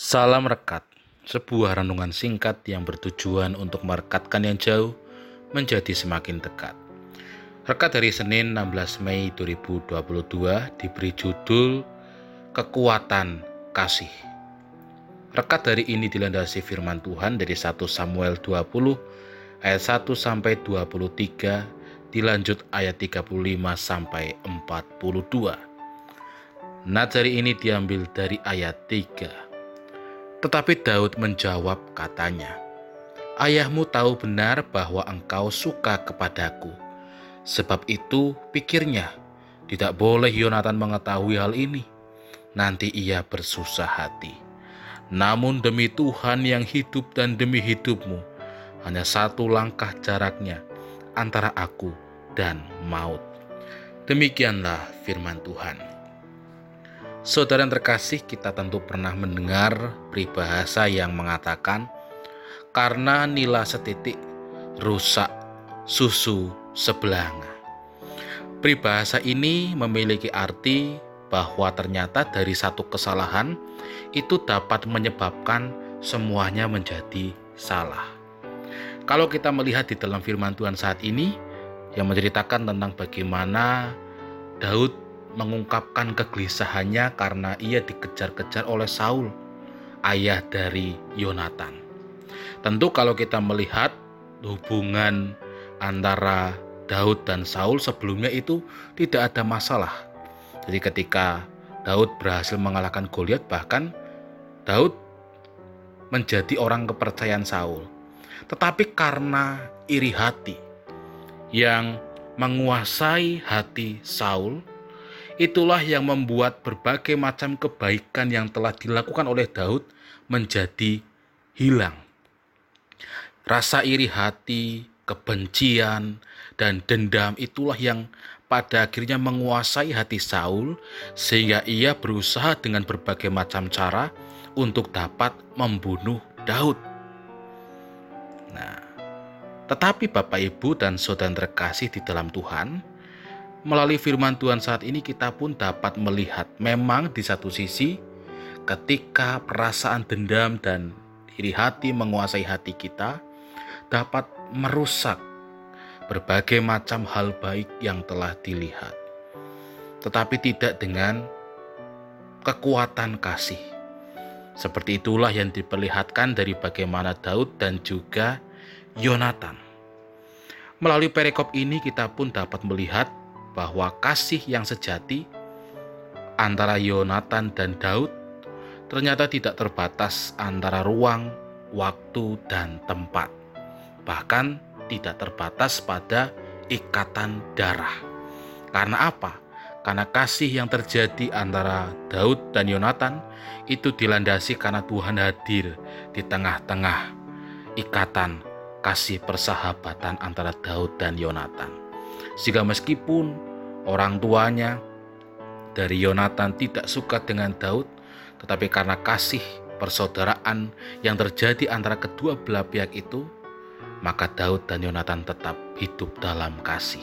Salam Rekat, sebuah renungan singkat yang bertujuan untuk merekatkan yang jauh menjadi semakin dekat. Rekat dari Senin 16 Mei 2022 diberi judul Kekuatan Kasih. Rekat dari ini dilandasi firman Tuhan dari 1 Samuel 20 ayat 1 sampai 23 dilanjut ayat 35 sampai 42. Nadzari ini diambil dari ayat 3. Tetapi Daud menjawab katanya, Ayahmu tahu benar bahwa engkau suka kepadaku. Sebab itu pikirnya, tidak boleh Yonatan mengetahui hal ini. Nanti ia bersusah hati. Namun demi Tuhan yang hidup dan demi hidupmu, hanya satu langkah jaraknya antara aku dan maut. Demikianlah firman Tuhan. Saudara yang terkasih, kita tentu pernah mendengar peribahasa yang mengatakan, "Karena nila setitik rusak susu sebelanga." Peribahasa ini memiliki arti bahwa ternyata dari satu kesalahan itu dapat menyebabkan semuanya menjadi salah. Kalau kita melihat di dalam firman Tuhan saat ini yang menceritakan tentang bagaimana Daud mengungkapkan kegelisahannya karena ia dikejar-kejar oleh Saul, ayah dari Yonatan. Tentu kalau kita melihat hubungan antara Daud dan Saul sebelumnya itu tidak ada masalah. Jadi ketika Daud berhasil mengalahkan Goliat bahkan Daud menjadi orang kepercayaan Saul. Tetapi karena iri hati yang menguasai hati Saul, Itulah yang membuat berbagai macam kebaikan yang telah dilakukan oleh Daud menjadi hilang. Rasa iri hati, kebencian, dan dendam itulah yang pada akhirnya menguasai hati Saul, sehingga ia berusaha dengan berbagai macam cara untuk dapat membunuh Daud. Nah, tetapi Bapak, Ibu, dan saudara terkasih di dalam Tuhan, Melalui firman Tuhan saat ini kita pun dapat melihat memang di satu sisi ketika perasaan dendam dan iri hati menguasai hati kita dapat merusak berbagai macam hal baik yang telah dilihat. Tetapi tidak dengan kekuatan kasih. Seperti itulah yang diperlihatkan dari bagaimana Daud dan juga Yonatan. Melalui perikop ini kita pun dapat melihat bahwa kasih yang sejati antara Yonatan dan Daud ternyata tidak terbatas antara ruang, waktu, dan tempat. Bahkan tidak terbatas pada ikatan darah. Karena apa? Karena kasih yang terjadi antara Daud dan Yonatan itu dilandasi karena Tuhan hadir di tengah-tengah ikatan kasih persahabatan antara Daud dan Yonatan. Sehingga meskipun orang tuanya dari Yonatan tidak suka dengan Daud, tetapi karena kasih persaudaraan yang terjadi antara kedua belah pihak itu, maka Daud dan Yonatan tetap hidup dalam kasih.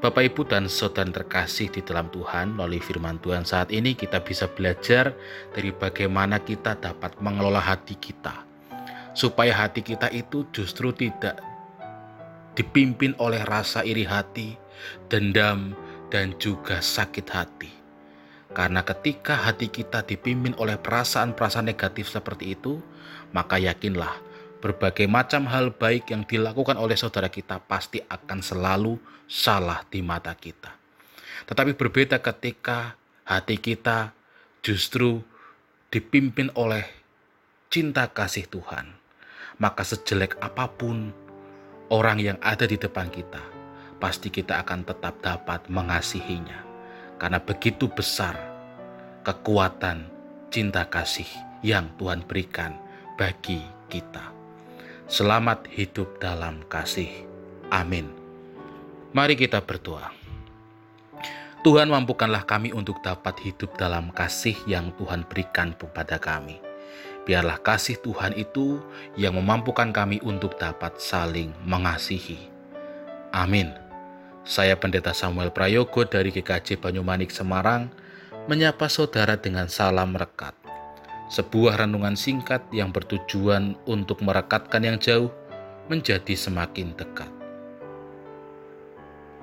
Bapak, Ibu, dan saudara terkasih di dalam Tuhan, melalui firman Tuhan saat ini kita bisa belajar dari bagaimana kita dapat mengelola hati kita, supaya hati kita itu justru tidak dipimpin oleh rasa iri hati, dendam, dan juga sakit hati. Karena ketika hati kita dipimpin oleh perasaan-perasaan negatif seperti itu, maka yakinlah berbagai macam hal baik yang dilakukan oleh saudara kita pasti akan selalu salah di mata kita. Tetapi berbeda ketika hati kita justru dipimpin oleh cinta kasih Tuhan. Maka sejelek apa pun orang yang ada di depan kita, pasti kita akan tetap dapat mengasihinya. Karena begitu besar kekuatan cinta kasih yang Tuhan berikan bagi kita. Selamat hidup dalam kasih. Amin. Mari kita berdoa. Tuhan mampukanlah kami untuk dapat hidup dalam kasih yang Tuhan berikan kepada kami Biarlah kasih Tuhan itu yang memampukan kami untuk dapat saling mengasihi. Amin. Saya Pendeta Samuel Prayogo dari GKJ Banyumanik Semarang menyapa saudara dengan salam rekat. sebuah renungan singkat yang bertujuan untuk merekatkan yang jauh menjadi semakin dekat.